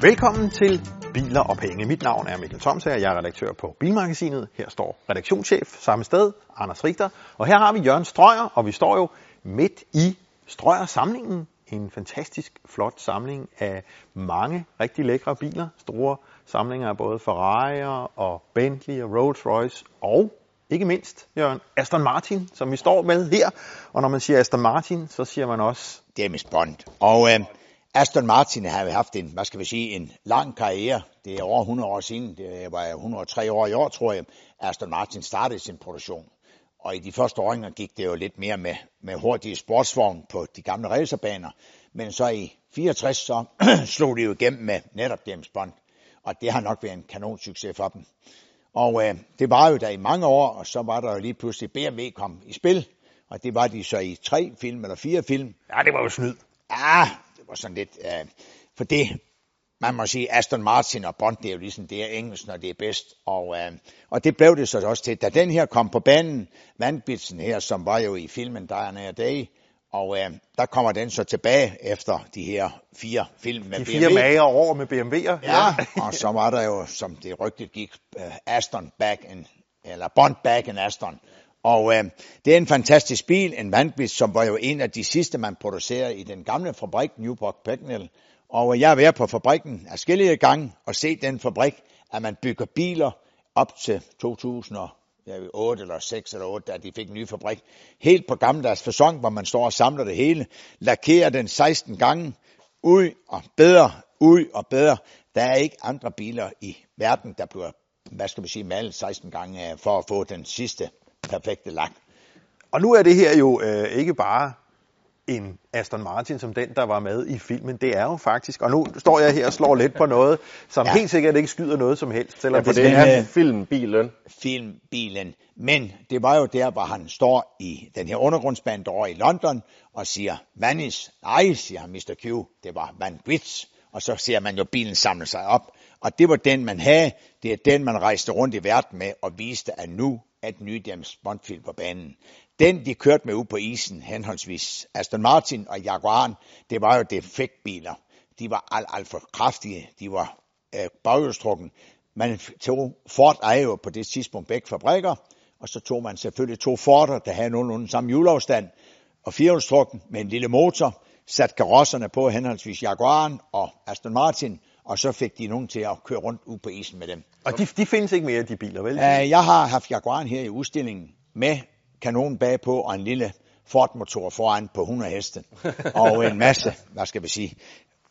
Velkommen til Biler og Penge. Mit navn er Mikkel Thomsager, jeg er redaktør på Bilmagasinet. Her står redaktionschef samme sted, Anders Richter. Og her har vi Jørgen Strøger, og vi står jo midt i Strøger-samlingen. En fantastisk flot samling af mange rigtig lækre biler. Store samlinger af både Ferrari og Bentley og Rolls Royce og ikke mindst, Jørgen, Aston Martin, som vi står med her. Og når man siger Aston Martin, så siger man også... James Bond. Og øh, Aston Martin har haft en, hvad skal vi sige, en lang karriere. Det er over 100 år siden, det var 103 år i år, tror jeg, Aston Martin startede sin produktion. Og i de første åringer gik det jo lidt mere med, med hurtige sportsvogn på de gamle racerbaner. Men så i 64 så slog de jo igennem med netop James Bond. Og det har nok været en kanonsucces for dem. Og øh, det var jo der i mange år, og så var der jo lige pludselig BMW kom i spil. Og det var de så i tre film eller fire film. Ja, det var jo snyd. Ja, det var sådan lidt... Øh, for det, man må sige, Aston Martin og Bond, det er jo ligesom, det er engelsk, når det er bedst. Og, øh, og det blev det så også til. Da den her kom på banen, Vandbitsen her, som var jo i filmen Diana Day, og øh, der kommer den så tilbage efter de her fire film med De BMW. fire mager år med BMW'er. Ja, og så var der jo, som det rygtet gik, uh, Aston back in, eller Bond back in Aston. Og øh, det er en fantastisk bil, en Vanquish, som var jo en af de sidste, man producerede i den gamle fabrik, Newport Pagnell. Og øh, jeg har været på fabrikken forskellige gange og set den fabrik, at man bygger biler op til 2008 eller 6 eller 8, da de fik en ny fabrik. Helt på gammeldags fasong, hvor man står og samler det hele, lakerer den 16 gange, ud og bedre, ud og bedre. Der er ikke andre biler i verden, der bliver, hvad skal man sige, malet 16 gange øh, for at få den sidste perfekte lak. Og nu er det her jo øh, ikke bare en Aston Martin som den, der var med i filmen. Det er jo faktisk, og nu står jeg her og slår lidt på noget, som ja. Helt sikkert ikke skyder noget som helst. Selvom Ja, det, det er øh, filmbilen. filmbilen. Men det var jo der, hvor han står i den her undergrundsbane derovre i London og siger, Manis, nej, siger Mr. Q, det var Van Gwitz. Og så ser man jo bilen samle sig op. Og det var den, man havde. Det er den, man rejste rundt i verden med og viste, at nu at nye James Bond-film på banen. Den, de kørte med ud på isen, henholdsvis Aston Martin og Jaguar, det var jo defektbiler. De var alt, alt for kraftige. De var øh, baghjulstrukken. Man tog Ford ejer jo på det tidspunkt begge fabrikker, og så tog man selvfølgelig to Forder, der havde nogenlunde samme hjulafstand, og firehjulstrukken med en lille motor, satte karosserne på henholdsvis Jaguaren og Aston Martin, og så fik de nogen til at køre rundt ud på isen med dem. og de, de findes ikke mere, de biler, vel? Uh, jeg har haft Jaguaren her i udstillingen med kanonen bagpå og en lille Ford-motor foran på 100 heste. Og en masse, hvad skal vi sige,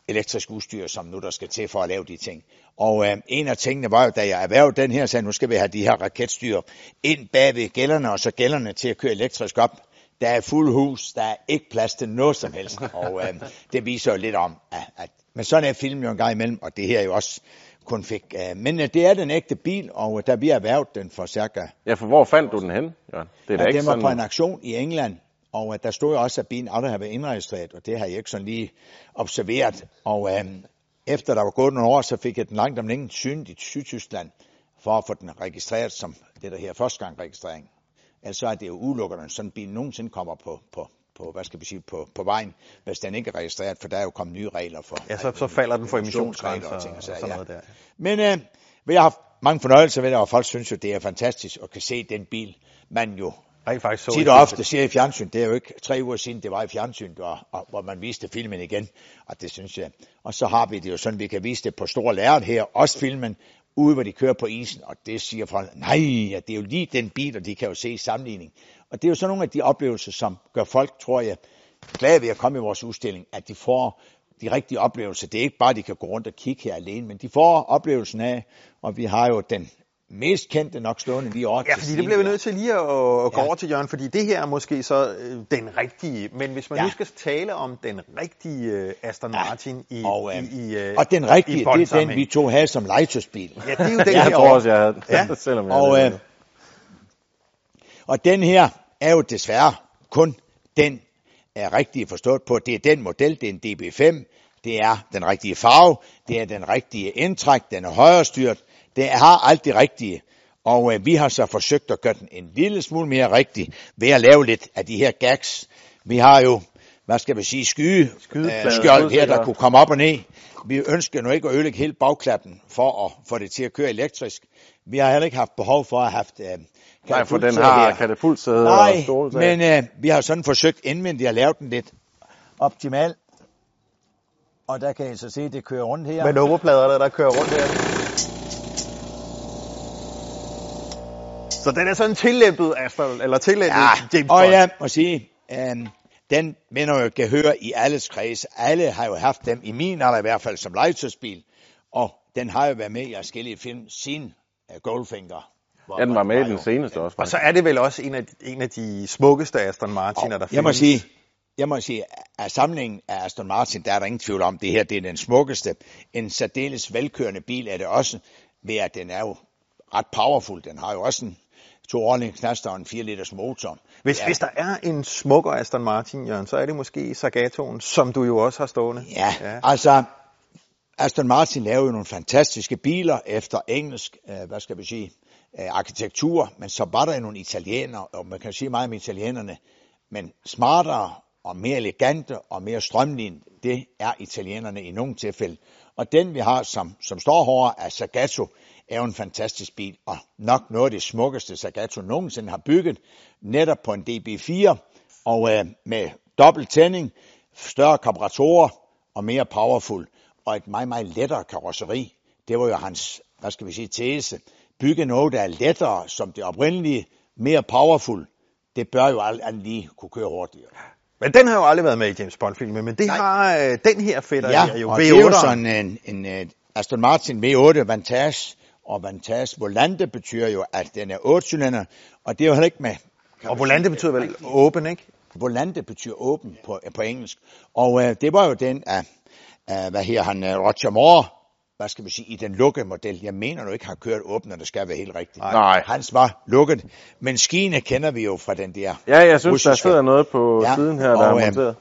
elektrisk udstyr, som nu der skal til for at lave de ting. Og øh, en af tingene var jo, da jeg erhvervede den her, sagde, nu skal vi have de her raketstyr ind bag ved gælderne, og så gælderne til at køre elektrisk op. Der er fuld hus, der er ikke plads til noget som helst. Og øh, det viser jo lidt om, at, at men sådan er film jo en gang imellem, og det her jo også kun fik. Øh, men øh, det er den ægte bil, og da vi erhvervede den for cirka Ja, for hvor fandt du den hen, Jørgen? Det er da Ja, ikke den var sådan... på en aktion i England, og der stod jo også, at bilen aldrig havde været indregistreret, og det har jeg ikke sådan lige observeret. Og um, efter der var gået nogle år, så fik jeg den langt om længe synet i Sydtyskland, for at få den registreret som det der her første gang registrering. Altså er det jo udelukkende, at sådan en bil nogensinde kommer på, på, på, hvad skal vi sige, på, på vejen, hvis den ikke er registreret, for der er jo kommet nye regler for Ja, så, så falder den for emissionsgrænser og ting og og sager, sådan ja. noget der. Men øh, vi har haft mange fornøjelser ved det, og folk synes jo, det er fantastisk at kan se den bil, man jo Rent faktisk så tit og ofte ser i fjernsyn. Det er jo ikke tre uger siden, det var i fjernsyn, og, og, hvor man viste filmen igen. Og det synes jeg. Og så har vi det jo sådan, vi kan vise det på stor lærret her, også filmen, ude hvor de kører på isen, og det siger folk, nej, ja, det er jo lige den bil, og de kan jo se i sammenligning. Og det er jo sådan nogle af de oplevelser, som gør folk, tror jeg, glade ved at komme i vores udstilling, at de får de rigtige oplevelser. Det er ikke bare, at de kan gå rundt og kigge her alene, men de får oplevelsen af, og vi har jo den mest kendte nok stående lige over Ja, fordi det bliver vi nødt til lige at, at gå Ja. over til, Jørgen, fordi det her er måske så øh, den rigtige. Men hvis man Ja. nu skal tale om den rigtige øh, Aston Ja. Martin i, Og, øh, i, i øh, og den i rigtige, det er den, vi to havde som legetøjsbil. Ja, det er jo den Jeg her tror også, jeg havde Ja. ja. selvom jeg Og, havde øh, og den her er jo desværre kun den er rigtige forstået på. Det er den model, det er en DB5, det er den rigtige farve, det er den rigtige indtræk, den er højrestyret, det har alt det rigtige. Og øh, vi har så forsøgt at gøre den en lille smule mere rigtig ved at lave lidt af de her gags. Vi har jo hvad skal vi sige, skyde, øh, skjold her, der kunne komme op og ned. Vi ønsker nu ikke at ødelægge hele bagklappen for at få det til at køre elektrisk. Vi har heller ikke haft behov for at have haft øh, Nej, for den har her. katapultsæde og Nej, men øh, vi har sådan forsøgt indvendigt at lave den lidt optimal. Og der kan I så se, at det kører rundt her. Med nummerplader, der kører rundt her. Så den er sådan tillæmpet Aston, eller tillæmpet Ja, James og Bond. jeg må sige, øhm, den vinder jo gehør i alles kreds. Alle har jo haft dem, i min alder i hvert fald, som legetøjsbil. Og den har jo været med i forskellige film siden uh, Goldfinger. Ja, den var med i den seneste også. Og så er det vel også en af, en af de smukkeste Aston Martiner, der Jeg må findes. sige, jeg må sige, at samlingen af Aston Martin, der er der ingen tvivl om, det her det er den smukkeste. En særdeles velkørende bil er det også, ved at den er jo ret powerful. Den har jo også en to årlige knaster og en 4 liters motor. Hvis, Ja. hvis der er en smukkere Aston Martin, Jørgen, så er det måske Sagatoen, som du jo også har stående. Ja, Ja. altså Aston Martin laver jo nogle fantastiske biler efter engelsk, øh, hvad skal vi sige, Øh, arkitektur, men så var der nogle italienere, og man kan sige meget om italienerne, men smartere og mere elegante og mere strømlignet, det er italienerne i nogle tilfælde. Og den vi har, som, som står hårdere, er Sagato, er jo en fantastisk bil, og nok noget af det smukkeste Sagato nogensinde har bygget, netop på en DB4, og øh, med dobbelt tænding, større karburatorer og mere powerful, og et meget, meget lettere karosseri. Det var jo hans, hvad skal vi sige, tese. Bygge noget, der er lettere, som det oprindelige, mere powerful. Det bør jo alt andet lige kunne køre hurtigere. Men den har jo aldrig været med i James Bond-filmen, men det Nej. har øh, den her fætter Ja, her jo, og det er jo V8'eren. sådan en, en, en Aston Martin V8 Vantage, og Vantage Volante betyder jo, at den er 8 cylinder, og det er jo heller ikke med... Og Volante betyder vel åben, ikke? Volante betyder åben på, på engelsk. Og øh, det var jo den af, af hvad her han, øh, Roger Moore, hvad skal vi sige, i den lukkede model. Jeg mener du ikke har kørt åben, når det skal være helt rigtigt. Nej. Hans var lukket, men skiene kender vi jo fra den der. Ja, jeg synes, der russiske. sidder noget på Ja, siden her, der og, er øh, monteret.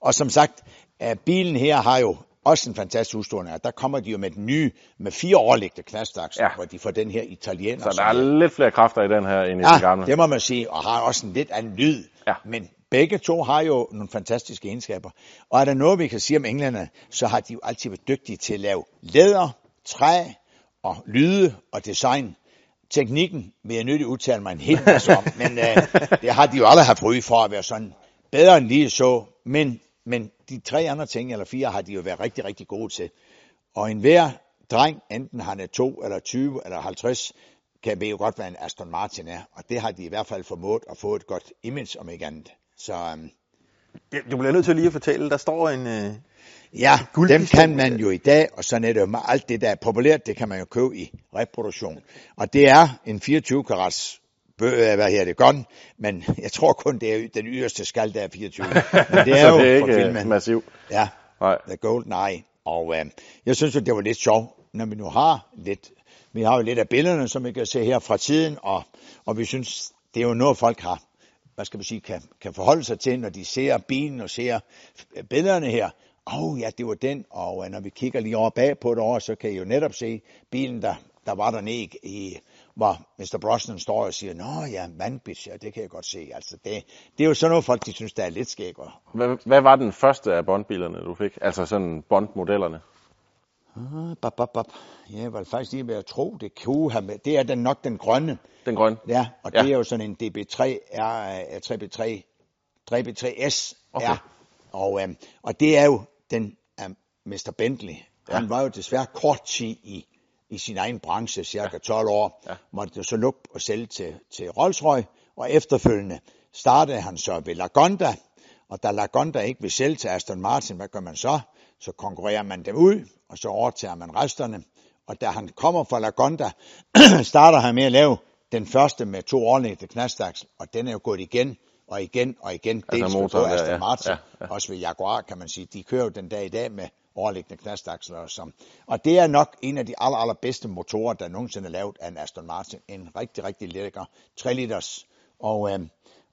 Og som sagt, øh, bilen her har jo også en fantastisk udstående. Der kommer de jo med den nye, med fire overlægte knastakser, Ja. hvor de får den her italiener. Så der er lidt flere kræfter i den her, end i den Ja, gamle. det må man sige, og har også en lidt anden lyd. Ja. Men begge to har jo nogle fantastiske egenskaber. Og er der noget, vi kan sige om englænderne, så har de jo altid været dygtige til at lave læder, træ og lyde og design. Teknikken vil jeg nødt udtale mig en hel masse om, men øh, det har de jo aldrig haft ry for at være sådan bedre end lige så. Men, men de tre andre ting, eller fire, har de jo været rigtig, rigtig gode til. Og enhver dreng, enten han er 2 eller 20 eller 50, kan ved jo godt, hvad en Aston Martin er. Og det har de i hvert fald formået at få et godt image, om ikke andet. Så Ja, Du bliver nødt til lige at fortælle, der står en... Øh, ja, Guldpistol. dem kan man jo i dag, og sådan er det jo med alt det, der er populært, det kan man jo købe i reproduktion. Og det er en 24 karats øh, hvad her det, gun, men jeg tror kun, det er den yderste skal, der er 24. Men det er så jo det er ikke filmen. øh, massivt. Ja, Nej. The Golden Eye. Og øh, jeg synes jo, det var lidt sjovt, når vi nu har lidt, vi har jo lidt af billederne, som vi kan se her fra tiden, og, og vi synes, det er jo noget, folk har, hvad skal man sige, kan, kan forholde sig til, når de ser bilen og ser øh, billederne her. Åh oh, ja, det var den, og øh, når vi kigger lige over bag på et år, så kan I jo netop se bilen, der, der var dernede ikke i hvor Mr. Brosnan står og siger, Nå ja, Manbitch, ja, det kan jeg godt se. Altså, det, det er jo sådan noget, folk de synes, der er lidt skægere. Hvad, hvad var den første af bondbilerne, du fik? Altså sådan bondmodellerne? Ah, bap, bap, bap. Jeg var faktisk lige ved at tro, det kunne have med. Det er den nok den grønne. Den grønne? Ja, og Ja. det er jo sådan en DB3 R, øh, 3B3, 3B3S Okay. Og, øhm, og det er jo den af Mr. Bentley. Ja. Han var jo desværre kort tid i, i sin egen branche, cirka 12 år. Ja. Måtte så lukke og sælge til, til Rolls-Royce, og efterfølgende startede han så ved Lagonda, og da Lagonda ikke vil sælge til Aston Martin, hvad gør man så? Så konkurrerer man dem ud, og så overtager man resterne. Og da han kommer fra Lagonda, starter han med at lave den første med to overlæggende knastaks, og den er jo gået igen og igen og igen. Altså Dels på motoren Aston. Martin, Ja, ja. også ved Jaguar, kan man sige. De kører jo den dag i dag med overliggende knastaksler. Og, som. og det er nok en af de aller, allerbedste motorer, der nogensinde er lavet af en Aston Martin. En rigtig, rigtig lækker 3 liters. Og, øh,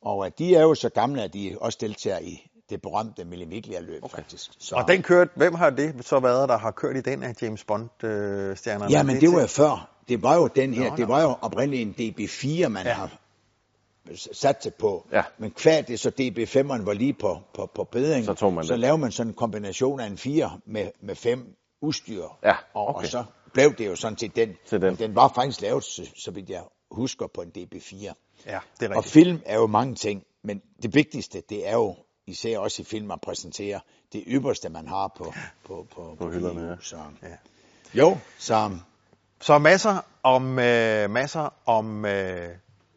og de er jo så gamle, at de også deltager i det berømte Millimiglia-løb, okay. faktisk. Så, og den kørt, hvem har det så været, der har kørt i den af James Bond-stjernerne? ja, men det var jo før. Det var jo den her. Nå, det nå. var jo oprindeligt en DB4, man Ja. har satse på. Ja. Men hver det så DB5'eren var lige på, på, på bedring, Så tog man så det. lavede man sådan en kombination af en 4 med, med fem udstyr. Ja, og, og okay. så blev det jo sådan til den. Til den. den var faktisk lavet, så, så vidt jeg husker, på en DB4. Ja, det er Og rigtigt. film er jo mange ting, men det vigtigste, det er jo især også i film at præsentere det ypperste, man har på, på, på, På hylderne, EU. ja. Så, Ja. Jo, så Så masser om, øh, masser om øh,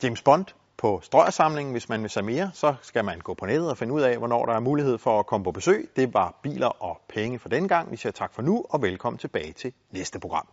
James Bond på strøjersamlingen. Hvis man vil se mere, så skal man gå på nettet og finde ud af, hvornår der er mulighed for at komme på besøg. Det var biler og penge for den gang. Vi siger tak for nu, og velkommen tilbage til næste program.